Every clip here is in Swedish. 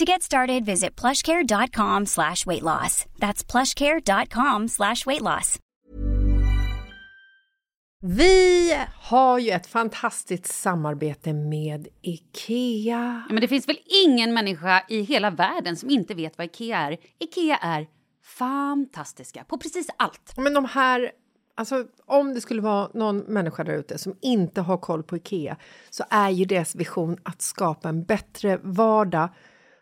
To get started, visit plushcare.com slash weight loss. That's plushcare.com slash weight loss. Vi har ju ett fantastiskt samarbete med IKEA. Ja, men det finns väl ingen människa i hela världen som inte vet vad IKEA är. IKEA är fantastiska på precis allt. Men de här, alltså om det skulle vara någon människa där ute som inte har koll på IKEA så är ju deras vision att skapa en bättre vardag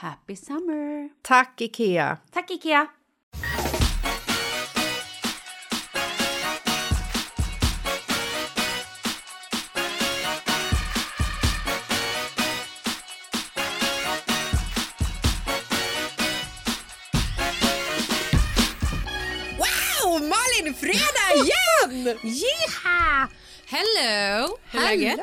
Happy summer! Tack, Ikea! Tack Ikea! Yeah! Hello! Hur är läget?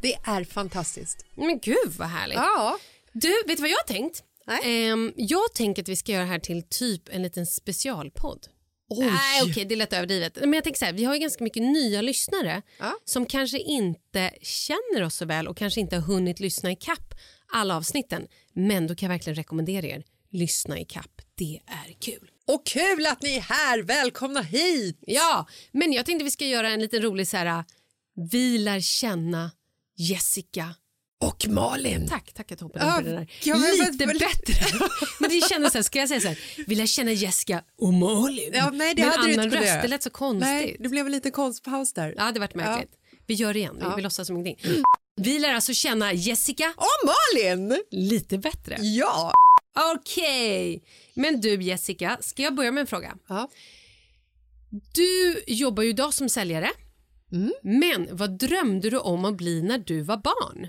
Det är fantastiskt. Men gud vad härligt. Ja. Du, vet du vad jag har tänkt? Ehm, jag tänker att vi ska göra det här till typ en liten specialpodd. Nej, okej, det är lätt överdrivet. Men jag tänker så här, vi har ju ganska mycket nya lyssnare Ja. som kanske inte känner oss så väl och kanske inte har hunnit lyssna i kapp alla avsnitten. Men då kan jag verkligen rekommendera er, lyssna i kapp. Det är kul. Och kul att ni är här! Välkomna hit! Ja, men jag tänkte vi ska göra en liten rolig så här, vi lär känna Jessica Och Malin. Tack, tack att du Ja, hoppade in på den där. ja, men- Lite men- bättre. men det kändes så här, ska jag säga så här, vill jag känna Jessica och Malin? Ja, nej, det Med hade du annan inte kunnat röst, det lät så konstigt. Nej, det blev en liten konstpaus där. Ja, det varit märkligt. Vi gör det igen, vi, Ja. vi låtsas som ingenting. Vi lär alltså känna Jessica Och Malin! lite bättre. Ja! Okej, men du Jessica, ska jag börja med en fråga? ja. Du jobbar ju idag som säljare. Mm. Men vad drömde du om att bli när du var barn?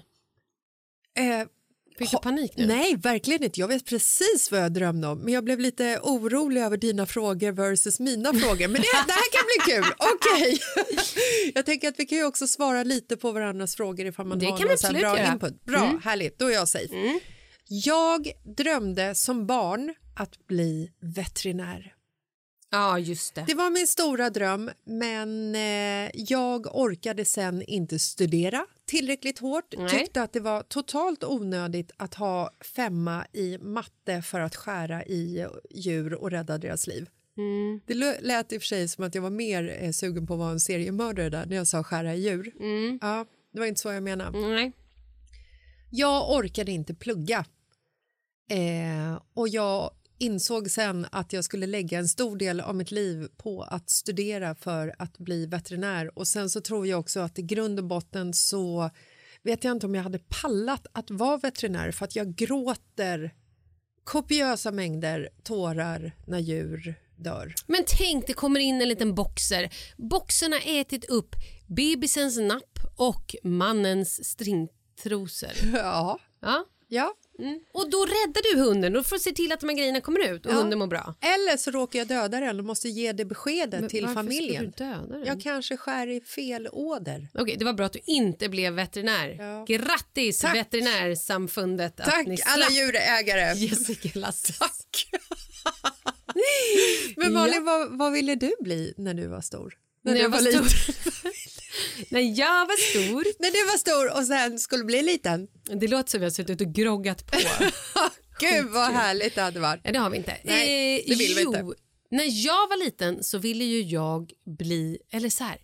Eh, Fick du panik nu? Nej, verkligen inte. Jag vet precis vad jag drömde om. Men jag blev lite orolig över dina frågor versus mina frågor. Men det, det här kan bli kul. Okej. Jag tänker att vi kan ju också svara lite på varandras frågor ifall man Det har någon så bra göra. input. Bra, Mm. härligt. Då är jag safe. Jag drömde som barn att bli veterinär. Ja, just det. Det var min stora dröm, men eh, jag orkade sen inte studera tillräckligt hårt. Nej. Tyckte att det var totalt onödigt att ha femma i matte för att skära i djur och rädda deras liv. Mm. Det lät i och för sig som att jag var mer eh, sugen på att vara en seriemördare där när jag sa skära i djur. Mm. Ja, det var inte så jag menade. Nej. Jag orkade inte plugga. Eh, och jag insåg sen att jag skulle lägga en stor del av mitt liv på att studera för att bli veterinär. Och sen så tror jag också att i grund och botten så vet jag inte om jag hade pallat att vara veterinär för att jag gråter kopiösa mängder tårar när djur dör. Men tänk, det kommer in en liten boxer. Boxen har ätit upp bebisens napp och mannens stringtrosor. Ja, Ja. ja. Mm. Och då räddar du hunden och får se till att de här grejerna kommer ut och Ja. hunden mår bra. Eller så råkar jag döda den och måste ge det beskedet Men till familjen. Jag kanske skär i fel åder. Okej, det var bra att du inte blev veterinär. Ja. Grattis Tack. veterinärsamfundet att Tack ni alla djurägare. Jessica Lasses. Tack. Men Malin, vad, vad ville du bli när du var stor? När, När jag var liten? När jag var stor. när du var stor och sen skulle bli liten? Det låter som vi har suttit och groggat på. Gud vad härligt det hade varit. Nej, det har vi inte. Nej, Eh, det vill vi jo, inte. När jag var liten så ville ju jag bli, eller så här,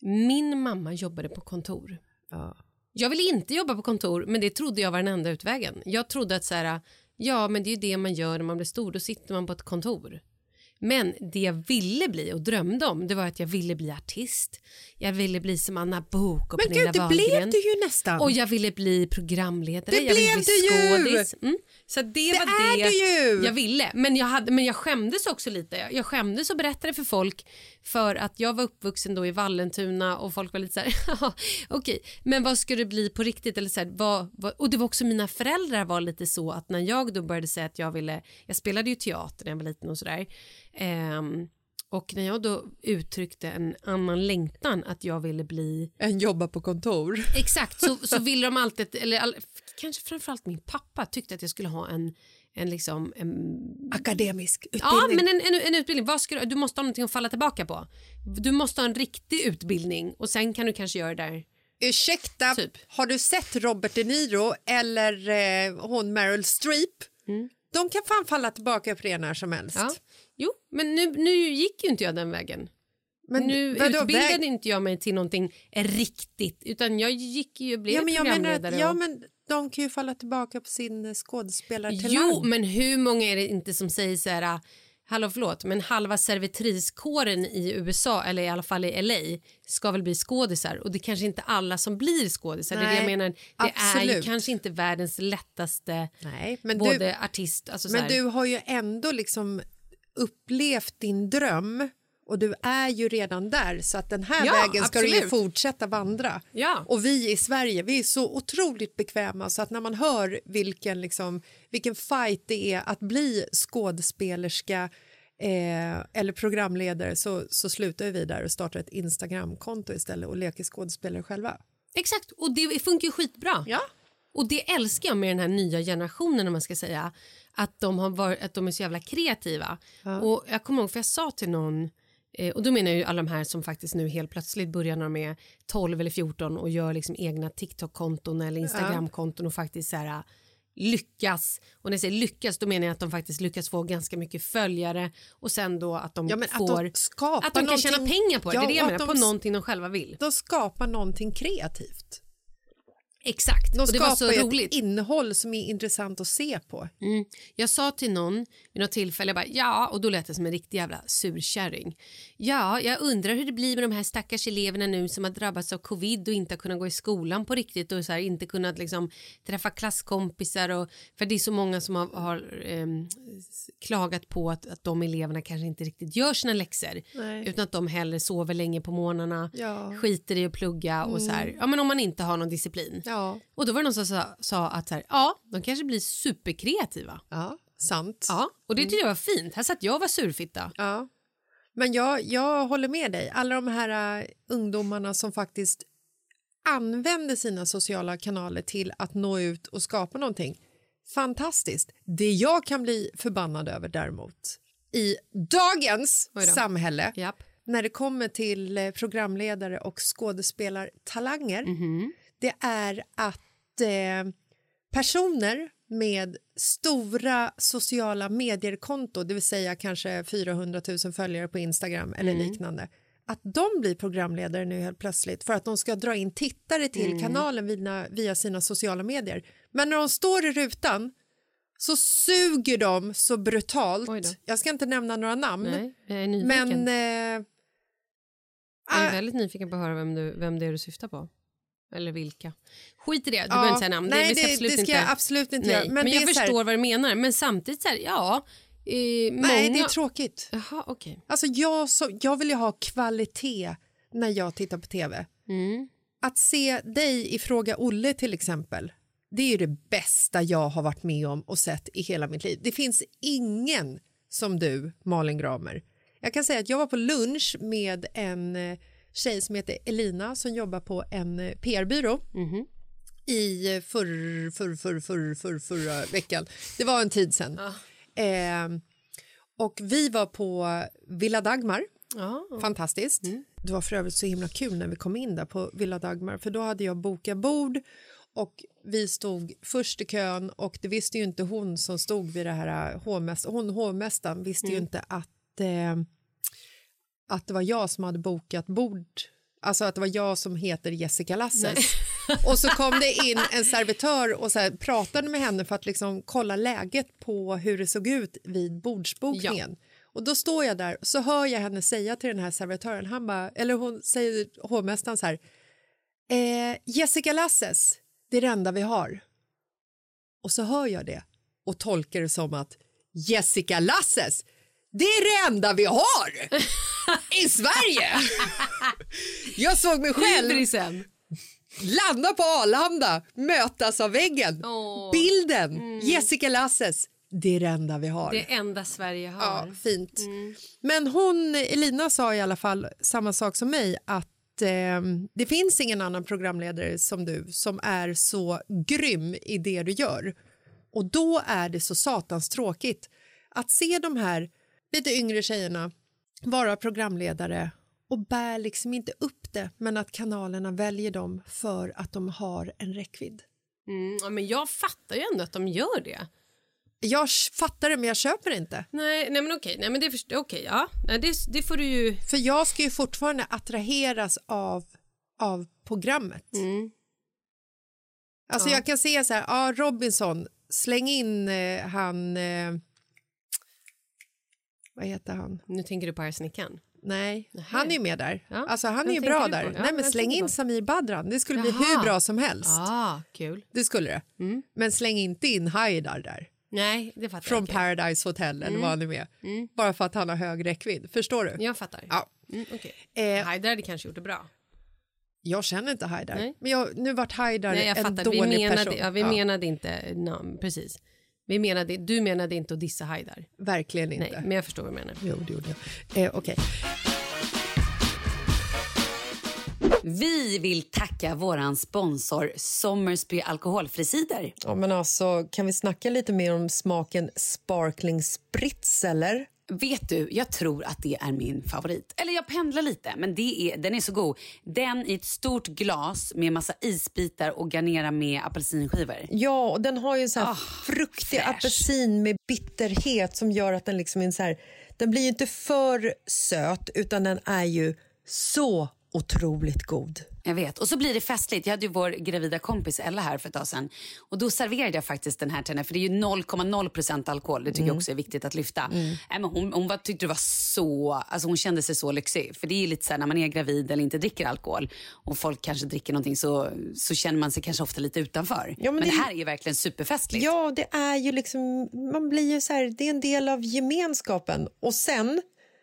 min mamma jobbade på kontor. Ja. Jag ville inte jobba på kontor, men det trodde jag var den enda utvägen. Jag trodde att så här, ja men det är ju det man gör när man blir stor, då sitter man på ett kontor. Men det jag ville bli och drömde om det var att jag ville bli artist. Jag ville bli som Anna Bok och Men Pernilla gud, det Wahlgren. blev du ju nästan. Och jag ville bli programledare. Det jag ville blev bli du ju! skådis. Mm. Så det, Det var är det du ju! jag ville. Men jag, hade, men jag skämdes också lite. Jag- Jag skämdes och berättade för folk för att jag var uppvuxen då i Vallentuna och folk var lite så här, "Jaha, okej, men vad ska det bli på riktigt? Eller så här, vad, vad, och det var också mina föräldrar var lite så att när jag då började säga att jag ville, jag spelade ju teater när jag var liten och sådär. Ehm, och när jag då uttryckte en annan längtan att jag ville bli En jobba på kontor. Exakt, så, så ville de alltid, eller all, kanske framförallt min pappa tyckte att jag skulle ha en, en liksom, en, Akademisk utbildning. ja men en, en, en utbildning, Vad ska du, du måste ha någonting att falla tillbaka på. Du måste ha en riktig utbildning och sen kan du kanske göra det där. Ursäkta, Typ. har du sett Robert De Niro eller eh, hon Meryl Streep? De kan fan falla tillbaka på det när som helst. Mm. Ja. Jo, men nu, nu gick ju inte jag den vägen. Men nu vadå, utbildade väg- inte jag mig till någonting riktigt utan jag gick ju, blev Ja men, jag menar, programledare. att- ja, och- men de kan ju falla tillbaka på sin eh, skådespelartalang. Jo, men hur många är det inte som säger så här, ah, hallå förlåt, men halva servitriskåren i USA, eller i alla fall i LA, ska väl bli skådisar och det är kanske inte alla som blir skådisar. Det är det jag Nej, menar, det är ju kanske inte världens lättaste Nej, men både du, artist, alltså så men du har ju ändå liksom upplevt din dröm och du är ju redan där så att den här Ja, vägen ska du ju absolut. fortsätta vandra. Ja. Och vi i Sverige, vi är så otroligt bekväma så att när man hör vilken, liksom, vilken fight det är att bli skådespelerska eh, eller programledare så, så slutar vi där och startar ett Instagramkonto istället och leker skådespelare själva. Exakt, och det funkar ju skitbra. Ja. Och det älskar jag med den här nya generationen om man ska säga. Att de, har varit, att de är så jävla kreativa. Och jag kommer ihåg för jag sa till någon och då menar jag ju alla de här som faktiskt nu helt plötsligt börjar när de är 12 eller 14 och gör liksom egna TikTok-konton eller Instagram-konton och faktiskt så här lyckas. Och när jag säger lyckas då menar jag att de faktiskt lyckas få ganska mycket följare och sen då att de Ja, men att får de att de kan tjäna pengar på det. Ja, det är det jag menar, att på de- någonting de själva vill. De skapar någonting kreativt. Exakt, De och det var så roligt. ett innehåll som är intressant att se på. Mm. Jag sa till någon vid något tillfälle, jag bara, ja, och då lät det som en riktig jävla surkärring. Ja, jag undrar hur det blir med de här stackars eleverna nu som har drabbats av covid och inte har kunnat gå i skolan på riktigt och så här, inte kunnat liksom, träffa klasskompisar. Och, för det är så många som har, har s- klagat på att, att de eleverna kanske inte riktigt gör sina läxor Nej. utan att de hellre sover länge på morgnarna, Ja. Mm. skiter i att plugga och så här, ja men om man inte har någon disciplin. Ja, Och då var det någon som sa, sa att så här, ja, de kanske blir superkreativa. ja sant. Ja, och det tyckte jag var fint. Här satt jag och var surfitta. Ja. Men jag, jag håller med dig. Alla de här uh, ungdomarna som faktiskt använder sina sociala kanaler till att nå ut och skapa någonting. fantastiskt. Det jag kan bli förbannad över däremot i dagens samhälle Japp. när det kommer till eh, programledare och skådespelartalanger Mhm. Det är att eh, personer med stora sociala medier-konto, det vill säga kanske 400 000 följare på Instagram eller Mm. liknande, att de blir programledare nu helt plötsligt för att de ska dra in tittare till Mm. kanalen via, via sina sociala medier. Men när de står i rutan så suger de så brutalt. Jag ska inte nämna några namn, Nej, men eh, jag är ah, väldigt nyfiken på att höra vem, du, vem det är du syftar på. Eller vilka. Skit i det, du Ja, behöver inte säga namn. nej, det, det- absolut det ska inte. jag absolut inte nej. göra. Men, Men jag så här- förstår vad du menar. Men samtidigt så här, ja. Eh, nej, många... det är tråkigt. Jaha, okej. Alltså jag, så, jag vill ju ha kvalitet när jag tittar på tv. Mm. Att se dig i Fråga Olle till exempel, det är ju det bästa jag har varit med om och sett i hela mitt liv. Det finns ingen som du, Malin Gramer. Jag kan säga att jag var på lunch med en eh, tjej som heter Elina som jobbar på en eh, PR-byrå Mhm. i eh, förr, förr, förr, förr, förr, förra veckan. Det var en tid sen. Eh, och vi var på Villa Dagmar. Ja. Fantastiskt. Det var för övrigt så himla kul när vi kom in där på Villa Dagmar för då hade jag bokat bord och vi stod först i kön och det visste ju inte hon som stod vid det här hovmästaren, hon hovmästaren visste ju inte att, eh, att det var jag som hade bokat bord Alltså att det var jag som heter Jessica Lasses. Och så kom det in en servitör och så pratade med henne för att liksom kolla läget på hur det såg ut vid bordsbokningen. Och då står jag där och så hör jag henne säga till den här servitören, han bara, eller hon säger hovmästaren så här, eh, Jessica Lasses, det är det enda vi har. Och så hör jag det och tolkar det som att Jessica Lasses, det är det enda vi har i Sverige. Jag såg mig själv Hybrisen. landa på Arlanda, mötas av väggen. Åh. Bilden, Jessica Lasses, det är det enda vi har. Det enda Sverige har. Ja, fint. Men hon, Elina sa i alla fall samma sak som mig att eh, det finns ingen annan programledare som du som är så grym i det du gör. Och då är det så satans tråkigt att se de här lite yngre tjejerna vara programledare och bär liksom inte upp det men att kanalerna väljer dem för att de har en räckvidd. Mm, ja, men jag fattar ju ändå att de gör det. Jag fattar det men jag köper det inte. Nej, nej men okej, nej, men det, först- okej, ja. Nej, det, det får du ju... För jag ska ju fortfarande attraheras av, av programmet. Mm. Alltså Ja. jag kan se så här, ja Robinson, släng in eh, han, eh, vad heter han? Nu tänker du på Arsenikan. Nej, han är ju med där. Ja, Alltså han är ju bra där. Ja, Nej men släng in på? Samir Badran, det skulle bli Jaha. hur bra som helst. Ah, kul. Det skulle det. Mm. Men släng inte in Haidar där, Nej, det fattar från jag. Paradise Hotel eller vad han är med. Bara för att han har hög räckvidd, förstår du? Jag fattar. Ja. Mm, okej. Eh, Haidar hade kanske gjort det bra. jag känner inte Haidar, Nej. men jag, nu vart Haidar Nej, jag en fattar. Vi dålig menade, person. ja, vi Ja, menade inte namn, precis. Vi menade, du menade inte att dissa Haidar. Verkligen inte. Nej, men jag förstår vad du menar. Jo, det gjorde jag. Eh, Okej. Vi vill tacka våran sponsor Sommersby alkoholfri cider. Ja, men alltså, kan vi snacka lite mer om smaken sparkling spritz, eller? Vet du, jag tror att det är min favorit. Eller jag pendlar lite, men det är, den är så god. Den i ett stort glas med massa isbitar och garnera med apelsinskivor. Ja, och den har ju en så här Ah, fruktig fräsch. apelsin med bitterhet som gör att den liksom är så här, den blir ju inte för söt utan den är ju så otroligt god. Jag vet. Och så blir det festligt. Jag hade ju vår gravida kompis Ella här för ett tag sedan. Och då serverade jag faktiskt den här till henne. För det är ju 0,0 procent alkohol. Det tycker jag också är viktigt att lyfta. Nej, men hon hon var, tyckte det var så... Alltså hon kände sig så lyxig. För det är ju lite så här när man är gravid eller inte dricker alkohol. Och folk kanske dricker någonting så, så känner man sig kanske ofta lite utanför. Ja, men men det- det här är ju verkligen superfestligt. Ja, det är ju liksom, man blir ju så här, det är en del av gemenskapen. Och sen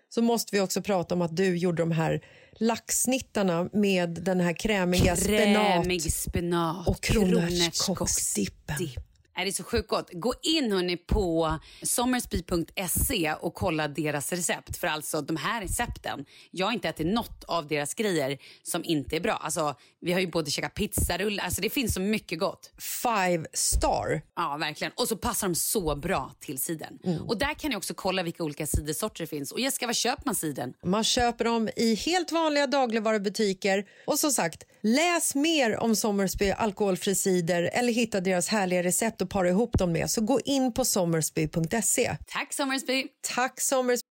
så måste vi också prata om att du gjorde de här laxsnittarna med den här krämiga spenat. Krämig spenat. och kronärtskocksdippen. Är det så sjukt gott. Gå in hörni, på sommersby.se och kolla deras recept. För alltså de här recepten, jag har inte ätit något av deras grejer som inte är bra. Alltså, vi har ju både käkat pizzarullar, alltså det finns så mycket gott. Five star. Ja, verkligen. Och så passar de så bra till siden. Och där kan ni också kolla vilka olika cidersorter det finns. Och Jessica, var köper man siden? Man köper dem i helt vanliga dagligvarubutiker. Och som sagt, läs mer om Sommersby alkoholfri cider eller hitta deras härliga recept och para ihop dem med. Så gå in på sommersby.se. Tack Sommersby! Tack Sommersby.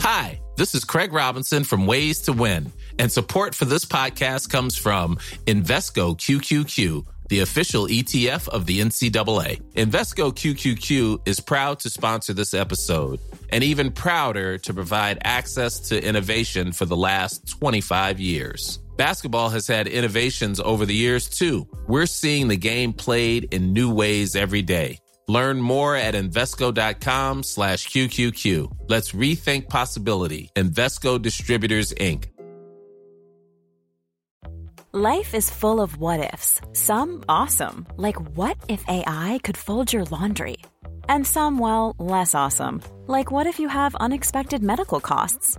Hi, this is Craig Robinson from Ways to Win, and support for this podcast comes from Invesco QQQ, the official ETF of the NCAA. Invesco QQQ is proud to sponsor this episode and even prouder to provide access to innovation for the last 25 years. Basketball has had innovations over the years too. We're seeing the game played in new ways every day. Learn more at Invesco.com slash QQQ. Let's rethink possibility. Invesco Distributors, Inc. Life is full of what ifs. Some awesome, like what if AI could fold your laundry? And some, well, less awesome, like what if you have unexpected medical costs?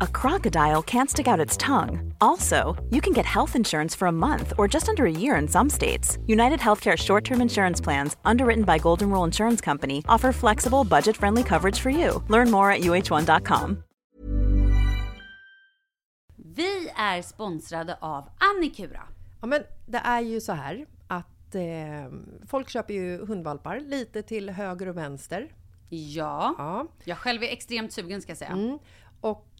a crocodile can't stick out its tongue. Also, you can get health insurance for a month or just under a year in some states. United Healthcare short term insurance plans, underwritten by Golden Rule Insurance Company, offer flexible, budget friendly coverage for you. Learn more at uh1.com. Vi är sponsrade av Annikura. Ja, men det är ju så här att eh, folk köper ju hundvalpar lite till höger och vänster. Ja. Ja. Jag själv är extremt sugen ska jag säga. Mm. Och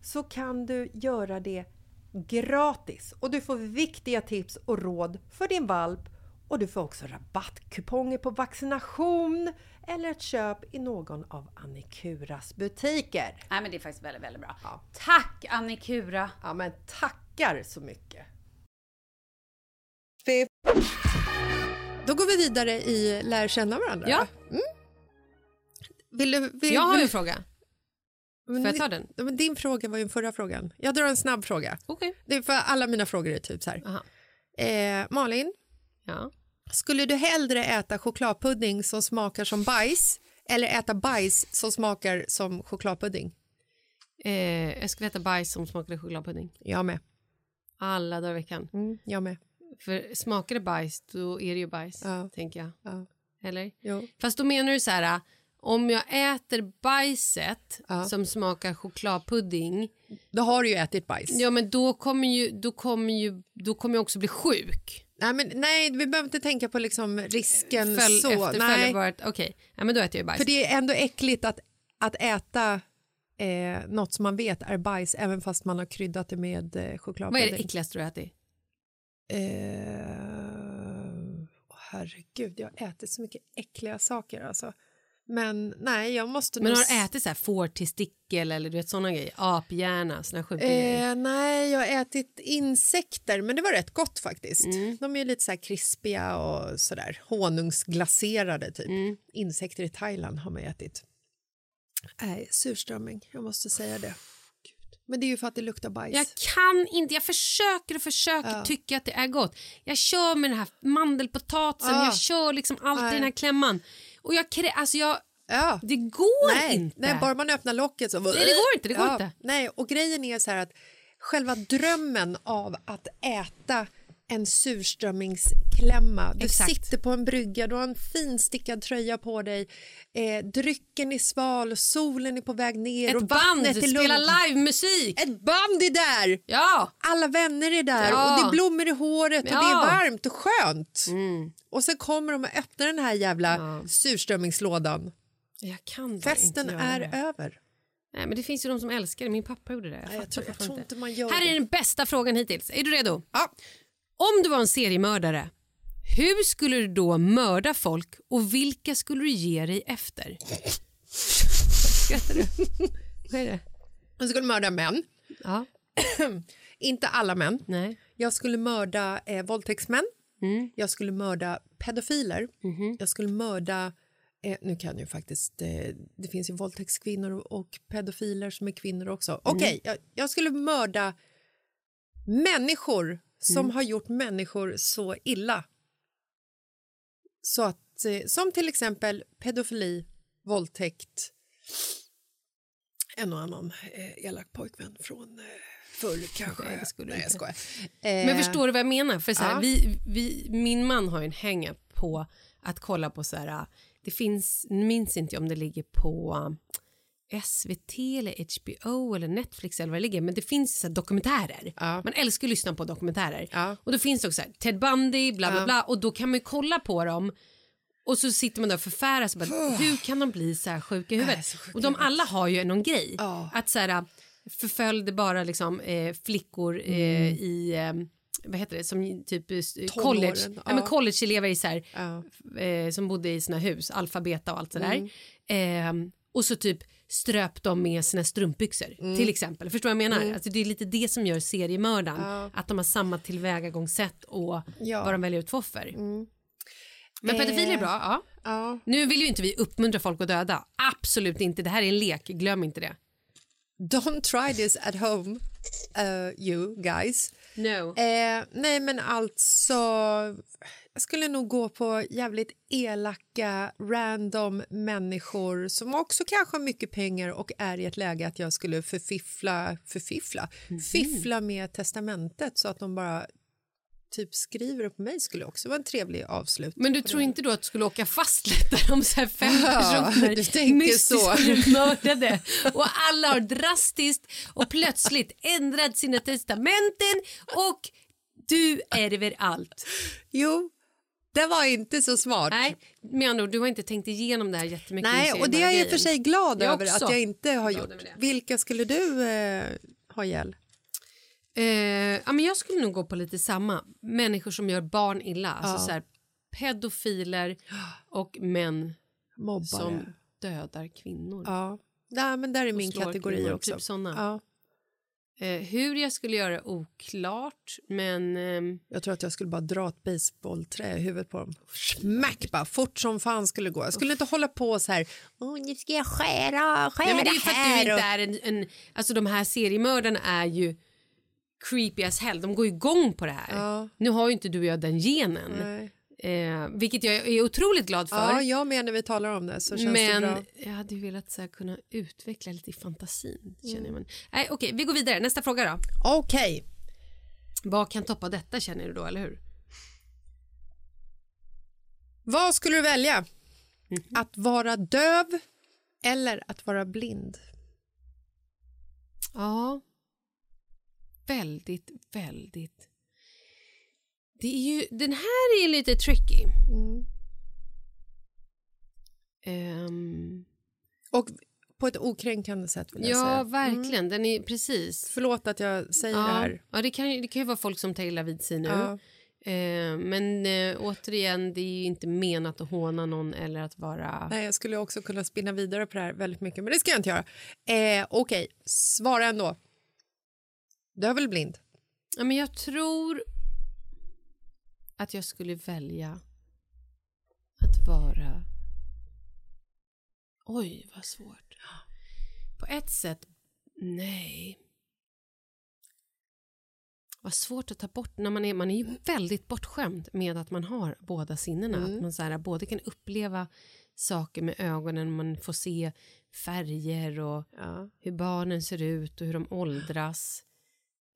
så kan du göra det gratis. Och du får viktiga tips och råd för din valp och du får också rabattkuponger på vaccination eller ett köp i någon av Annikuras butiker. Nej men det är faktiskt väldigt, väldigt bra. Ja. Tack Annikura! Ja, men tackar så mycket! Då går vi vidare i lär känna varandra. Ja. Mm. Vill du, vill, Jag har vill, en fråga. Men Får jag ta den? Men din fråga var ju den förra frågan. Jag drar en snabb fråga. Okej. Det är för alla mina frågor är typ så här. Eh, Malin, Ja. skulle du hellre äta chokladpudding som smakar som bajs eller äta bajs som smakar som chokladpudding? Eh, jag skulle äta bajs som smakade chokladpudding. Jag med. Alla dagar i veckan. Mm, jag med. För smakar det bajs, då är det ju bajs, Ja. tänker jag. Ja. Eller? Jo. Fast då menar du så här, om jag äter bajset Ja. som smakar chokladpudding, Då har du ju ätit bajs. ja men då kommer ju, då kommer ju, då kommer jag också bli sjuk. Nej, men, nej, vi behöver inte tänka på liksom risken Följ, så. efter Nej, följdbart, okej, ja, men då äter jag bajs. för det är ändå äckligt att, att äta eh, något som man vet är bajs även fast man har kryddat det med eh, Vad är chokladpudding. det äckligaste du har ätit? Eh, åh, herregud, jag har ätit så mycket äckliga saker alltså. Men nej, jag måste Men har du ätit så här fårtestikel eller du vet sådana grejer? Aphjärna, såna sjuka grejer? Eh, nej, jag har ätit insekter, men det var rätt gott faktiskt. Mm. De är ju lite så här krispiga och sådär honungsglaserade typ. Mm. Insekter i Thailand har man ätit. Nej, surströmming, jag måste säga det. Men det är ju för att det luktar bajs. Jag kan inte, jag försöker och försöker Ja. tycka att det är gott. Jag kör med den här mandelpotatisen, Ja. jag kör liksom allt i den här klämman. Och jag, krä- alltså jag, Ja. det går Nej, inte. nej, bara man öppnar locket så... Nej, det går inte, det går inte. Nej, och grejen är så här att själva drömmen av att äta en surströmmingsklämma. Du Exakt. sitter på en brygga, du har en fin stickad tröja på dig, eh, drycken är sval, solen är på väg ner och Ett band, vattnet är spela livemusik. Ett band är där! Ja. Alla vänner är där Ja. och det är blommor i håret och det Ja. är varmt och skönt. Mm. Och sen kommer de och öppnar den här jävla Ja. surströmmingslådan. Jag kan bara Festen är det. över. Nej, men det finns ju de som älskar det. Min pappa gjorde det. Jag, Nej, jag tror, jag tror inte man gör Här är den bästa frågan hittills. Är du redo? Ja. Om du var en seriemördare, hur skulle du då mörda folk och vilka skulle du ge dig efter? Skrattar du? Vad är det? Jag skulle mörda män. Ja. Inte alla män. Nej. Jag skulle mörda eh, våldtäktsmän. Mm. Jag skulle mörda pedofiler. Mhm. Jag skulle mörda... Eh, nu kan ju faktiskt... Eh, det finns ju våldtäktskvinnor och pedofiler som är kvinnor också. Mm. Okej, jag, jag skulle mörda människor som Mm. har gjort människor så illa. Så att, eh, som till exempel pedofili, våldtäkt en och annan eh, elak pojkvän från eh, förr kanske. Nej, skulle Nej, jag skojar. Men Eh, förstår du vad jag menar? För så här, ja. vi, vi, min man har ju en hänga på att kolla på så här, det finns, minns inte om det ligger på SVT eller HBO eller Netflix eller vad det ligger, men det finns så dokumentärer. Ja. Man älskar att lyssna på dokumentärer. Ja. Och då finns det också så här, Ted Bundy, bla bla Ja. bla, och då kan man ju kolla på dem och så sitter man där och förfäras och bara, hur kan de bli så här sjuka i huvudet? sjuka och de alla har ju någon grej. Ja. Att så här, förföljde bara liksom eh, flickor eh, Mm. i eh, vad heter det, som typ eh, college, Tonåren, ja. men ja. collegeelever i så här, Ja. eh, som bodde i sina hus, alfabeta och allt sådär. Mm. Eh, och så typ ströp de med sina strumpbyxor Mm. till exempel. Förstår vad jag menar? Alltså, det är lite det som gör seriemördaren. Ja. Att de har samma tillvägagångssätt och Ja. vad de väljer ut för offer. Mm. Men pedofiler är Eh. bra, ja. Ja. Nu vill ju inte vi uppmuntra folk att döda. Absolut inte. Det här är en lek, glöm inte det. Don't try this at home, uh, you guys. No. Eh, nej, men alltså... Jag skulle nog gå på jävligt elaka, random människor som också kanske har mycket pengar och är i ett läge att jag skulle förfiffla, förfiffla, Mhm. fiffla med testamentet så att de bara typ skriver på mig skulle också vara en trevlig avslut. Men du tror inte då att du skulle åka fast lättare om så här fem Ja, personer du tänker så. mördade och alla har drastiskt och plötsligt ändrat sina testamenten och du ärver allt. Jo, det var inte så smart. Nej, med andra ord, du har inte tänkt igenom det här jättemycket. Nej, och det är jag i och för sig glad Jag över också. att jag inte har gjort. Vilka skulle du eh, ha ihjäl? Eh, ja, men jag skulle nog gå på lite samma. Människor som gör barn illa. Alltså Ja. så här, pedofiler och män Mobbare. som dödar kvinnor. Ja, Nej, men där är min kategori kvinnor, också. typ såna. Ja. Eh, hur jag skulle göra är oklart, men... ehm, Jag tror att jag skulle bara dra ett baseballträ i huvudet på dem. Smack bara, fort som fan skulle gå. Jag skulle inte hålla på så här, oh, nu ska jag skära, skära Nej, men det är ju för att du inte är en, en... Alltså de här seriemördarna är ju creepy as hell. De går igång på det här. Ja. Nu har ju inte du och jag den genen. Nej. Eh, vilket jag är otroligt glad för. Ja, jag med när vi talar om det så känns det bra. men jag hade ju velat så här, kunna utveckla lite i fantasin. Känner man. Nej, okej, vi går vidare. Nästa fråga då. Okej, Vad kan toppa detta känner du då, eller hur? vad skulle du välja? Mhm. Att vara döv eller att vara blind? Ja. Väldigt, väldigt. Det är ju, den här är ju lite tricky. Ehm, Och på ett okränkande sätt vill jag ja, säga. verkligen. Den är precis. Förlåt att jag säger Ja, det här. ja det, kan, det kan ju vara folk som tar illa vid sig nu. Ja. Eh, men eh, återigen, det är ju inte menat att håna någon eller att vara... Nej, jag skulle också kunna spinna vidare på det här väldigt mycket, men det ska jag inte göra. Eh, Okej, svara ändå. Döv eller blind? Ja, men jag tror att jag skulle välja att vara... Oj, vad svårt. På ett sätt, nej. Vad svårt att ta bort. När man, är, man är ju väldigt bortskämd med att man har båda sinnena. Att man så här, både kan uppleva saker med ögonen, man får se färger och Ja. hur barnen ser ut och hur de åldras.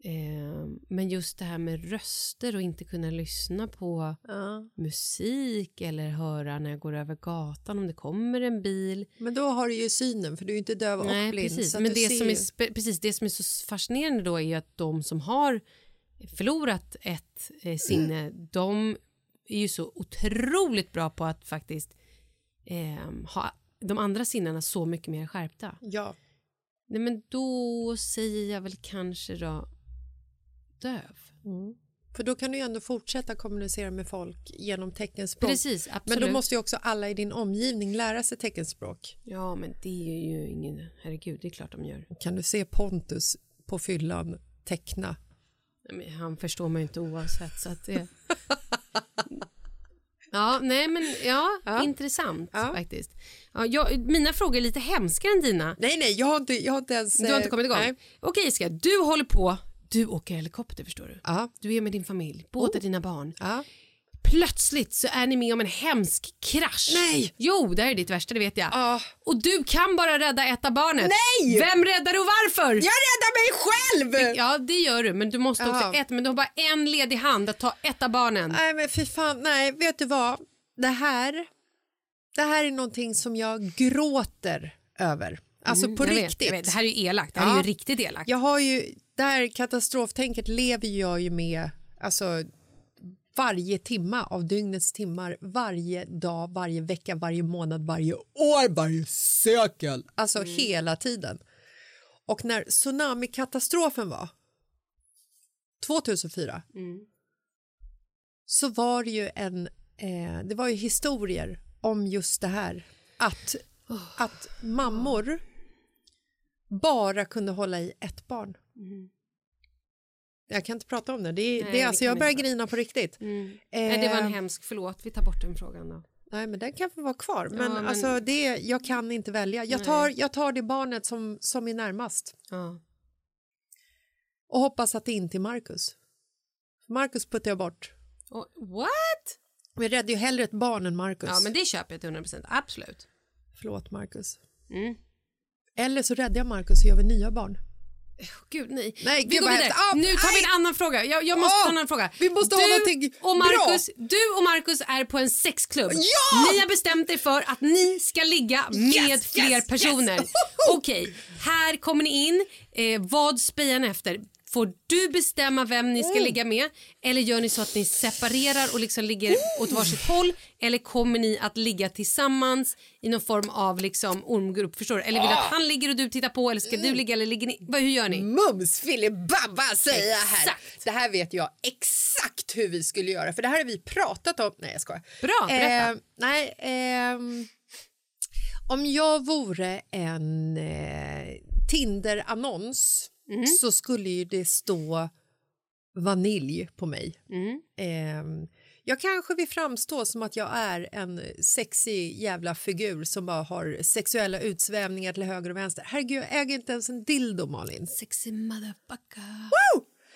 Eh, men just det här med röster och inte kunna lyssna på Ja. musik eller höra när jag går över gatan om det kommer en bil. Men då har du ju synen, för du är inte döv och Nej, blind. precis. Men det som, är, precis, det som är så fascinerande då är ju att de som har förlorat ett eh, sinne, de är ju så otroligt bra på att faktiskt eh, ha de andra sinnena så mycket mer skärpta. Ja. Nej, men då säger jag väl kanske då döv. För då kan du ju ändå fortsätta kommunicera med folk genom teckenspråk. Precis, Men absolut. då måste ju också alla i din omgivning lära sig teckenspråk. Ja, men det är ju ingen... Herregud, det är klart de gör. Kan du se Pontus på fyllan teckna? Men han förstår man ju inte oavsett, så att det... Ja, nej men ja, intressant Ja. faktiskt. Ja, jag, mina frågor är lite hemskare än dina. Nej, nej, jag har inte, jag har inte ens... Du har inte eh, kommit igång? Nej. Okej, Iska, du håller på. Du åker helikopter, förstår du. Ja. Du är med din familj, båda dina barn. Ja. Plötsligt så är ni med om en hemsk krasch. Nej! Jo, det här är ditt värsta, det vet jag. Ja. Och du kan bara rädda ett av barnet. Nej! Vem räddar du och varför? Jag räddar mig själv! Ja, det gör du, men du måste också Jaha. ett, men du har bara en ledig hand att ta ett av barnen. Nej, men fy fan, nej, vet du vad? Det här, det här är någonting som jag gråter över. Alltså på Mm, Jag vet, riktigt. jag vet. Det här är ju elakt. Det här är Ja. ju riktigt elakt. Jag har ju, det här katastroftänket lever jag ju med alltså, varje timma av dygnets timmar, varje dag, varje vecka, varje månad, varje år, varje sekel. Alltså hela tiden. Och när tsunamikatastrofen var 2004 så var det ju en, eh, det var ju historier om just det här. Att, att mammor bara kunde hålla i ett barn. Jag kan inte prata om det. Det, är, Nej, det är alltså, jag börjar grina på riktigt. Mm. Nej, det var en Eh, hemsk, förlåt. Vi tar bort den frågan då. Nej, men den kan få vara kvar. Men, Ja, men- Alltså, det, jag kan inte välja. Jag tar, jag tar det barnet som, som är närmast Ja. och hoppas att det inte är Marcus. Marcus puttar jag bort. Och, what? Vi räddar ju hellre ett barn än Marcus. Ja, men det köper jag till 100%. Absolut. Förlåt, Marcus. Mm. Eller så räddar jag Marcus och gör vi nya barn. Gud, nej. Nej, vi gud, går vidare. hemskt. Ah, nu tar vi en annan fråga. Jag, jag måste Åh, ta en annan fråga. vi måste du ha och Marcus, Du och Marcus är på en sexklubb. Ja! Ni har bestämt er för att ni ska ligga med Yes, fler yes, personer. yes. Okej, här kommer ni in. Eh, vad spejar ni efter? Får du bestämma vem ni ska Mm. ligga med eller gör ni så att ni separerar och liksom ligger åt varsitt håll eller kommer ni att ligga tillsammans i någon form av liksom ormgrupp? Förstår du? Eller vill du att han ligger och du tittar på eller ska Mm. du ligga eller ligger ni? Vad, hur gör ni? Mums filibabba säger jag här. Exakt. Det här vet jag exakt hur vi skulle göra för det här har vi pratat om. Nej jag skojar. Bra, berätta. Eh, nej, ehm, om jag vore en eh, Tinder-annons Mm. så skulle ju det stå vanilj på mig. Mm. Ehm, jag kanske vill framstå som att jag är en sexig jävla figur som bara har sexuella utsvävningar till höger och vänster. Herregud, jag äger inte ens en dildo, Malin. Sexy motherfucker.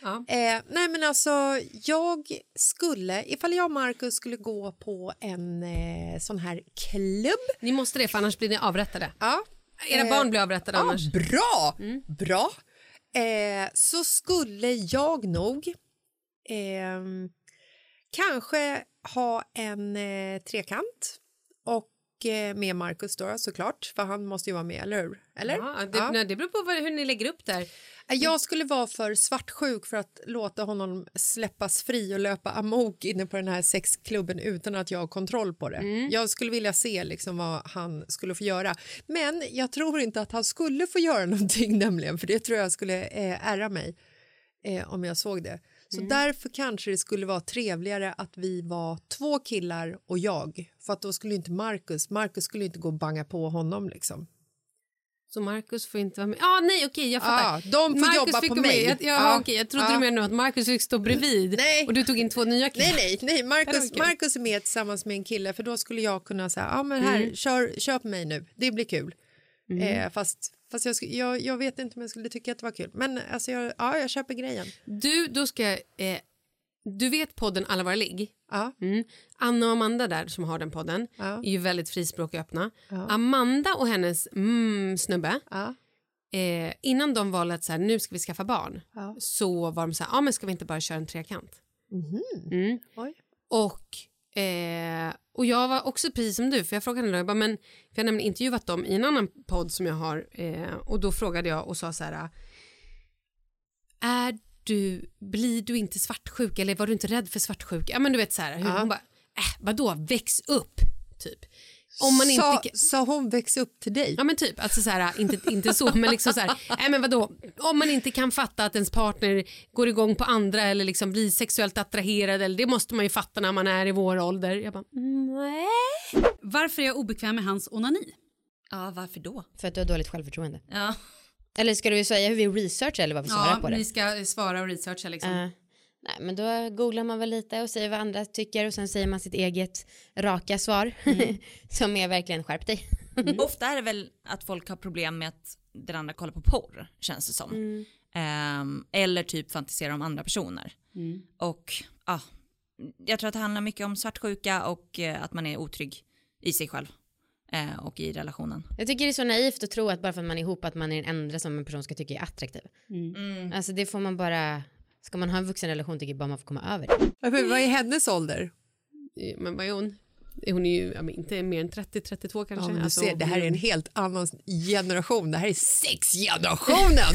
Ja. Eh, nej men alltså, jag skulle, ifall jag och Markus skulle gå på en eh, sån här klubb. Ni måste det för annars blir ni avrättade. Ja. Era Eh, barn blir avrättade ja, annars. Bra! Bra. Eh, så skulle jag nog eh, kanske ha en eh, trekant och eh, med Markus då såklart, för han måste ju vara med, eller hur? Eller? Ja, det, Ja. nej, det beror på vad, hur ni lägger upp där. Jag skulle vara för svartsjuk för att låta honom släppas fri och löpa amok inne på den här sexklubben utan att jag har kontroll på det. Jag skulle vilja se liksom vad han skulle få göra. Men jag tror inte att han skulle få göra någonting nämligen, för det tror jag skulle eh, ärra mig eh, om jag såg det. Så därför kanske det skulle vara trevligare att vi var två killar och jag. För att då skulle inte Marcus, Marcus skulle inte gå och banga på honom liksom. Så Marcus får inte vara med. Ah, nej, okej, jag fattar. Ja, de får Marcus jobba på mig. Jag, ja, Ja. okej, jag trodde Ja. du menade att Marcus fick stå bredvid Nej. och du tog in två nya killar. Nej, nej, nej. Marcus, kul. Marcus är med tillsammans med en kille för då skulle jag kunna säga, ja men här, kör, kör på mig nu, det blir kul. Eh, fast fast jag, jag, jag vet inte om jag skulle tycka att det var kul, men alltså jag, ja, jag köper grejen. Du, då ska jag, eh, du vet podden Alla våra ligg? Ja. Mm. Anna och Amanda där som har den podden Ja. är ju väldigt frispråkiga och öppna. Amanda och hennes mm, snubbe, Ja. eh, innan de valde att så här, nu ska vi skaffa barn Ja. så var de så här, ja men ska vi inte bara köra en trekant? Mm. Oj. Och, eh, och jag var också precis som du, för jag frågade henne jag bara, men, för jag har nämligen intervjuat dem i en annan podd som jag har eh, och då frågade jag och sa så här, är du, blir du inte svartsjuk eller var du inte rädd för svartsjuka? Ja men du vet så här, hur, Ja. hon bara, äh, vadå, väx upp, typ. Om man inte sa, kan- sa hon väx upp till dig? Ja men typ, alltså så här, inte, inte så men liksom så här, nej men vadå, om man inte kan fatta att ens partner går igång på andra eller liksom blir sexuellt attraherad eller det måste man ju fatta när man är i vår ålder. Jag bara, nej. Varför är jag obekväm med hans onani? Ja, varför då? För att du har dåligt självförtroende. Ja. Eller ska du säga hur vi researchar eller vad vi svarar Ja, på det? ni ska svara och researcha liksom. Eh, nej, men då googlar man väl lite och säger vad andra tycker och sen säger man sitt eget raka svar som är verkligen skärp dig. Ofta är det väl att folk har problem med att den andra kollar på porr, känns det som. Ehm, eller typ fantiserar om andra personer. Och ja, jag tror att det handlar mycket om svartsjuka och eh, att man är otrygg i sig själv eh, och i relationen. Jag tycker det är så naivt att tro att bara för att man är ihop att man är den enda som en person ska tycka är attraktiv. Alltså det får man bara, ska man ha en vuxen relation tycker jag bara man får komma över det. Varför, vad är hennes ålder? Eh, Men vad är hon? Hon är ju ja, inte mer än 30-32 kanske. Ja, Alltså, ser, det här är en helt annan generation. Det här är sexgenerationen.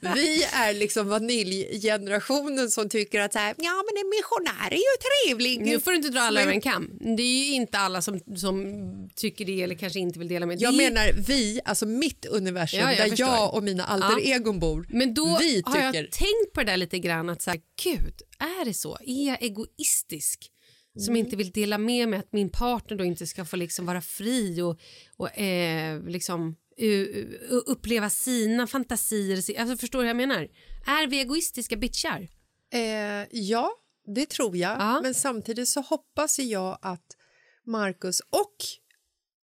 Vi är liksom vaniljgenerationen som tycker att så här, ja, men en missionär är ju trevlig. Nu får du inte dra alla Men- över en kam. Det är ju inte alla som, som tycker det eller kanske inte vill dela med Jag det. menar vi, alltså mitt universum Ja, jag där förstår. jag och mina alter Ja. egon bor. Men då vi har jag tycker... tänkt på det där lite grann att så här, gud, är det så? Är jag egoistisk? Som inte vill dela med mig att min partner då inte ska få liksom vara fri och, och eh, liksom uppleva sina fantasier. si- Alltså förstår du hur jag menar? Är vi egoistiska bitchar? Eh, ja, det tror jag. Ja. Men samtidigt så hoppas jag att Marcus och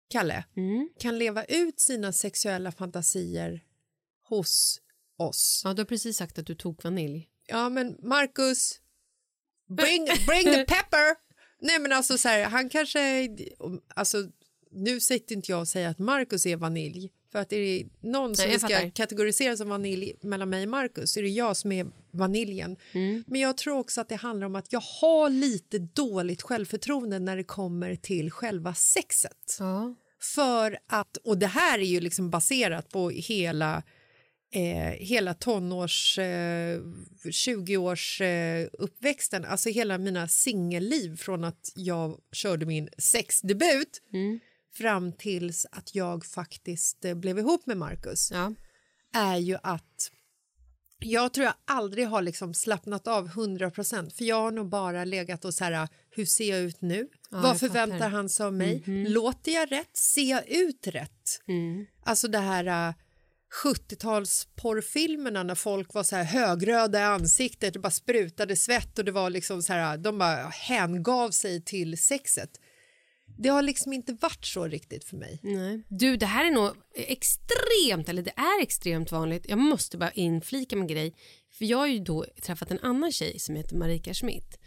Kalle Mm. kan leva ut sina sexuella fantasier hos oss. Ja, du har precis sagt att du tog vanilj. Ja, men Marcus, bring, bring the pepper! Nej, men alltså så här, han kanske... Alltså, nu sitter inte jag och säger att Marcus är vanilj. För att är det någon som Nej, ska fattar. kategorisera som vanilj mellan mig och Marcus är det jag som är vaniljen. Mm. Men jag tror också att det handlar om att jag har lite dåligt självförtroende när det kommer till själva sexet. Ja. För att, och det här är ju liksom baserat på hela eh, hela tonårs, eh, 20-års eh, uppväxten, alltså hela mina singelliv från att jag körde min sexdebut fram tills att jag faktiskt eh, blev ihop med Marcus Ja. är ju att jag tror jag aldrig har liksom slappnat av 100% för jag har nog bara legat och så här, hur ser jag ut nu? Ja, Vad förväntar han sig av mig? Låter jag rätt? Ser jag ut rätt? Mm. Alltså det här uh, 70-talsporrfilmerna när folk var så här högröda i ansiktet, det bara sprutade svett och det var liksom så här, de bara hängav sig till sexet. Det har liksom inte varit så riktigt för mig. Nej. Du, det här är nog extremt, eller det är extremt vanligt. Jag måste bara inflika med grej. För jag har ju då träffat en annan tjej som heter Marika Schmidt.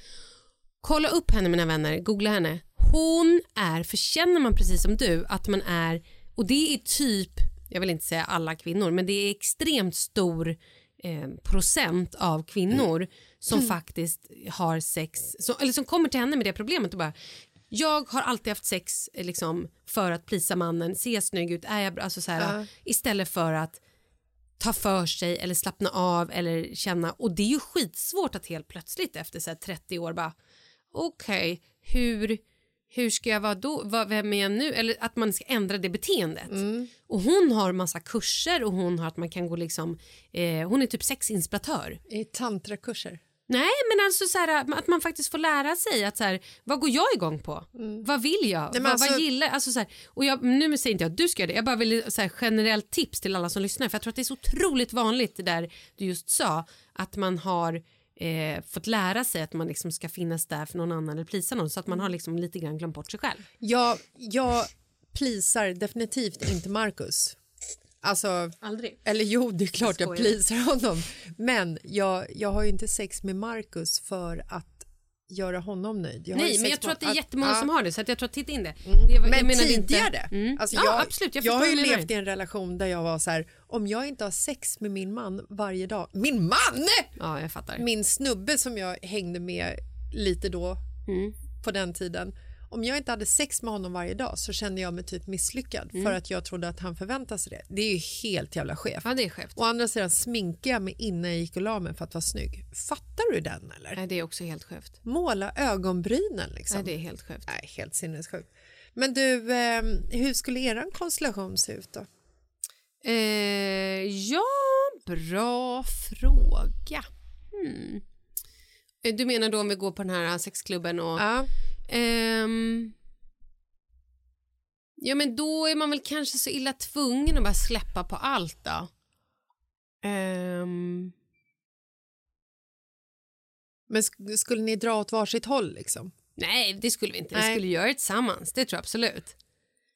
Kolla upp henne mina vänner, googla henne. Hon är, för känner man precis som du att man är, och det är typ, jag vill inte säga alla kvinnor, men det är extremt stor eh, procent av kvinnor som faktiskt har sex, som, eller som kommer till henne med det problemet och bara jag har alltid haft sex eh, liksom, för att plisa mannen, se snygg ut, är jag bra? Alltså, så här, Ja. Istället för att ta för sig eller slappna av eller känna och det är ju skitsvårt att helt plötsligt efter så här, 30 år bara okej hur, hur ska jag vara då, vad, vem är jag nu eller att man ska ändra det beteendet och hon har massa kurser och hon har att man kan gå liksom eh, hon är typ sexinspiratör I tantrakurser. Nej, men alltså så här, att man faktiskt får lära sig att så här, vad går jag igång på? Vad vill jag? Mm. men vad, alltså- vad gillar alltså så här, och jag? Nu säger inte jag att du ska göra det, jag bara vill så här, generellt tips till alla som lyssnar för jag tror att det är så otroligt vanligt det där du just sa att man har eh, fått lära sig att man liksom ska finnas där för någon annan eller plisa någon så att man har liksom lite grann glömt bort sig själv. Jag, jag plisar definitivt inte Marcus. Alltså, Aldrig. eller jo, det är klart jag skojar. plisar honom. Men jag, jag har ju inte sex med Marcus för att göra honom nöjd. Nej, men jag tror att det är jättemånga ja. som har det så att jag tror att titta in det. det jag Men tidigare. Mm. Alltså ja, jag, absolut. Jag, jag har ju levt i en relation där jag var så här, om jag inte har sex med min man varje dag, min man! Ja, jag fattar. Min snubbe som jag hängde med lite då Mm. på den tiden. Om jag inte hade sex med honom varje dag så kände jag mig typ misslyckad Mm. för att jag trodde att han förväntade sig det. Det är ju helt jävla skevt. Ja, det är skevt. Å andra sidan sminkar jag mig innan jag gick och la mig för att vara snygg. Fattar du den eller? Nej, det är också helt skevt. Måla ögonbrynen liksom. Nej, det är helt skevt. Nej, helt sinnessjukt. Men du, eh, hur skulle er konstellation se ut då? Eh, ja, bra fråga. Hmm. Eh, Du menar då om vi går på den här sexklubben och... Ja. Ehm, ja, men då är man väl kanske så illa tvungen att bara släppa på allt då. Ehm, Men sk- skulle ni dra åt varsitt håll liksom? nej, det skulle vi inte. Vi Nej. skulle göra det tillsammans. Det tror jag absolut.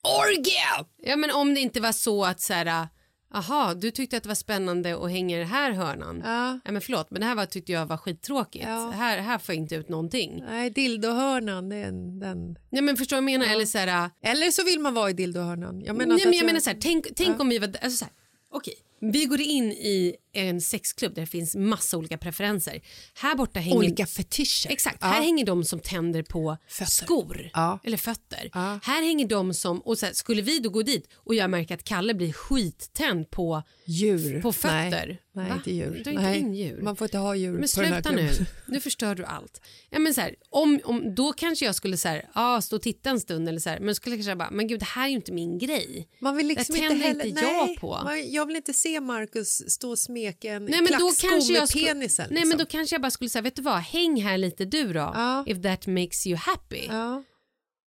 Orgie! Ja, men om det inte var så att så här... Aha, du tyckte att det var spännande att hänga i den här hörnan. Ja. Ja, men förlåt, men det här var, tyckte jag var skittråkigt. Ja. Här, här får jag inte ut någonting. Nej, dildohörnan, det är en, den... Nej, men förstår du vad jag menar? Eller så här, Eller så vill man vara i dildohörnan. Jag menar nej, men att jag menar så här, tänk, tänk Ja. om vi var... Alltså så här, okej, vi går in i en sexklubb där det finns massa olika preferenser. Här borta hänger... Olika fetischer. Exakt, Ja. här hänger de som tänder på Fötter. skor Ja. eller fötter. Ja. Här hänger de som, och så här, skulle vi då gå dit och jag märker att Kalle blir skittänd på, Djur. på fötter. Nej, nej Va? inte djur. Dra inte in djur. Man får inte ha djur Men på den här sluta nu, klubben. nu förstör du allt. Ja, men så här, om, om, då kanske jag skulle så här, ah, stå och titta en stund eller så här, men skulle jag kanske bara, men gud det här är ju inte min grej. Man vill liksom Det inte tänder heller... inte jag nej, på. man- Jag vill inte se Marcus stå och smeka en Nej, men då kanske med penisen. Nej liksom. men då kanske jag bara skulle säga, vet du vad, häng här lite du då, Ja. if that makes you happy. Ja.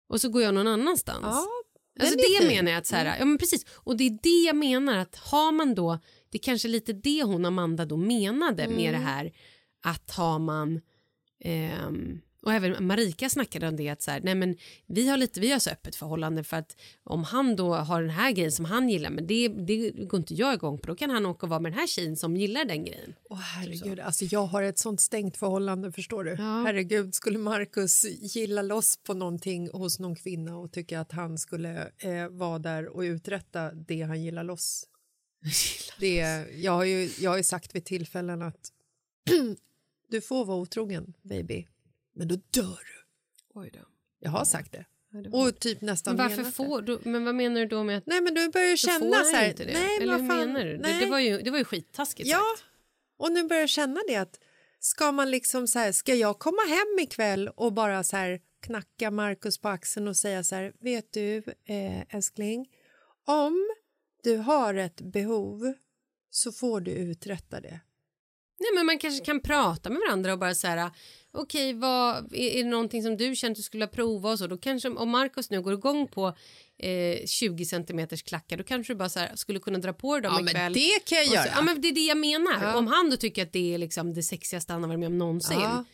Och så går jag någon annanstans. Ja, Alltså det fin. Mm. menar jag att så här, ja men precis, och det är det jag menar att har man då, det är kanske lite det hon Amanda då menade med Mm. det här att har man ehm, och även Marika snackade om det att så här, nej men vi har lite, vi har så öppet förhållande för att om han då har den här grejen som han gillar men det, det går inte jag igång på då kan han åka och vara med den här tjejen som gillar den grejen. Åh, herregud, alltså jag har ett sånt stängt förhållande förstår du. Ja. Herregud, skulle Marcus gilla loss på någonting hos någon kvinna och tycka att han skulle eh, vara där och uträtta det han gillar loss. det, jag, har ju, jag har ju sagt vid tillfällen att du får vara otrogen baby, men då dör du. Oj då. Jag har sagt det. det Och typ nästan Men varför det. får du, men vad menar du då med att Nej men du börjar då känna så här, inte det? nej Eller vad fan, menar du? Det, nej. det, var ju, det var ju skittaskigt Ja, sagt. och nu börjar jag känna det att ska man liksom så här, ska jag komma hem ikväll och bara så här knacka Markus på axeln och säga så här, vet du eh, älskling, om du har ett behov så får du uträtta det. Nej, men man kanske kan prata med varandra och bara så här okej, vad är, är det någonting som du känner att du skulle prova och så då kanske om Marcus nu går igång på eh, 20 centimeters klackar då kanske du bara så här, skulle kunna dra på dig dem Ja, men ikväll. det kan jag Och så- göra. Ja, men det är det jag menar. Ja. Om han då tycker att det är liksom det sexigaste han har varit med om någonsin Ja.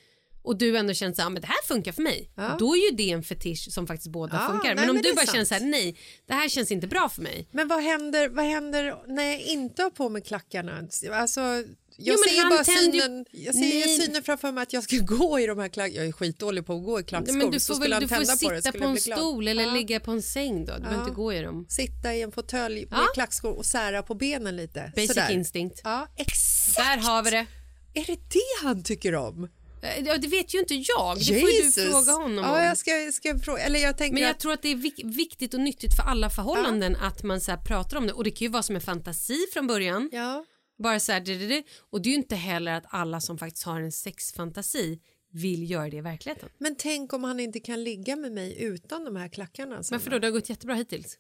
och du ändå känner så här, "Ja, men det här funkar för mig. Ja. Då är ju det en fetisch som faktiskt båda Ja, funkar. nej, Men om men du bara sant. känner så här, nej, det här känns inte bra för mig. Men vad händer, vad händer när jag inte har på mig klackarna? Alltså, jag Jo, ser bara ju- synen, jag ser Nej. synen framför mig att jag ska gå i de här klackarna. Jag är skitdålig på att gå i klackskor. Men du får, väl, du får tända på det sitta på en stol eller Ja. ligga på en säng då. Du behöver Ja. inte gå i dem. Sitta i en fåtölj med Ja. klackskor och sära på benen lite. Basic Sådär. instinct. Ja, exakt. Där har vi det. Är det det han tycker om? Eh, Ja, det vet ju inte jag. Det får ju du fråga honom Ja, om. jag ska, ska fråga. Eller jag tänker Men jag att, tror att det är vik- viktigt och nyttigt för alla förhållanden att man så pratar om det. Och det kan ju vara som en fantasi från början. ja. Bara så här, det, det, det. Och det är ju inte heller att alla som faktiskt har en sexfantasi vill göra det i verkligheten. Men tänk om han inte kan ligga med mig utan de här klackarna. sen Varför då? Det har gått jättebra hittills.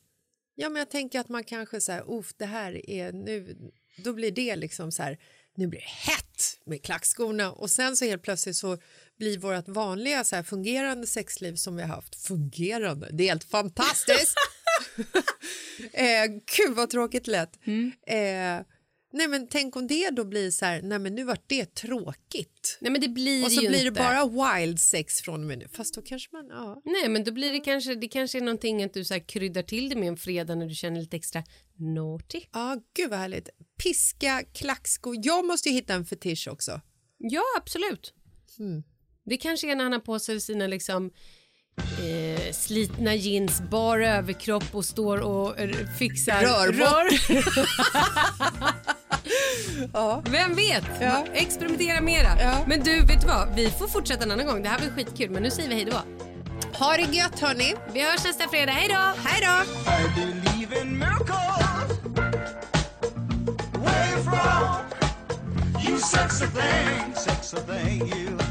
Ja, men jag tänker att man kanske så här, "Uff, det här är nu, då blir det liksom så här, nu blir det hett med klackskorna och sen så helt plötsligt så blir vårt vanliga så här fungerande sexliv som vi har haft fungerande. Det är helt fantastiskt. eh, gud vad tråkigt lätt. Eh, nej, men tänk om det då blir så här, nej, men nu vart det tråkigt. Nej men det blir Och så ju blir det inte. bara wild sex från och med nu. Fast då kanske man, ja. Nej men då blir det kanske, det kanske är någonting att du så här kryddar till det med en fredag när du känner lite extra naughty. Ja, gud vad härligt. Piska, klackskor. Jag måste ju hitta en fetisch också. Ja absolut. Mm. Det kanske är när han har på sig sina liksom eh, slitna jeans, bar överkropp och står och eh, fixar Rör Ja. Vem vet? Ja. Experimentera mera. Ja. Men du, vet du vad? Vi får fortsätta en annan gång. Det här var skitkul, men nu säger vi hej då. Ha det gött hörni. Vi hörs nästa fredag. Hej då! Hej då! You sexy thing, sexy thing, you.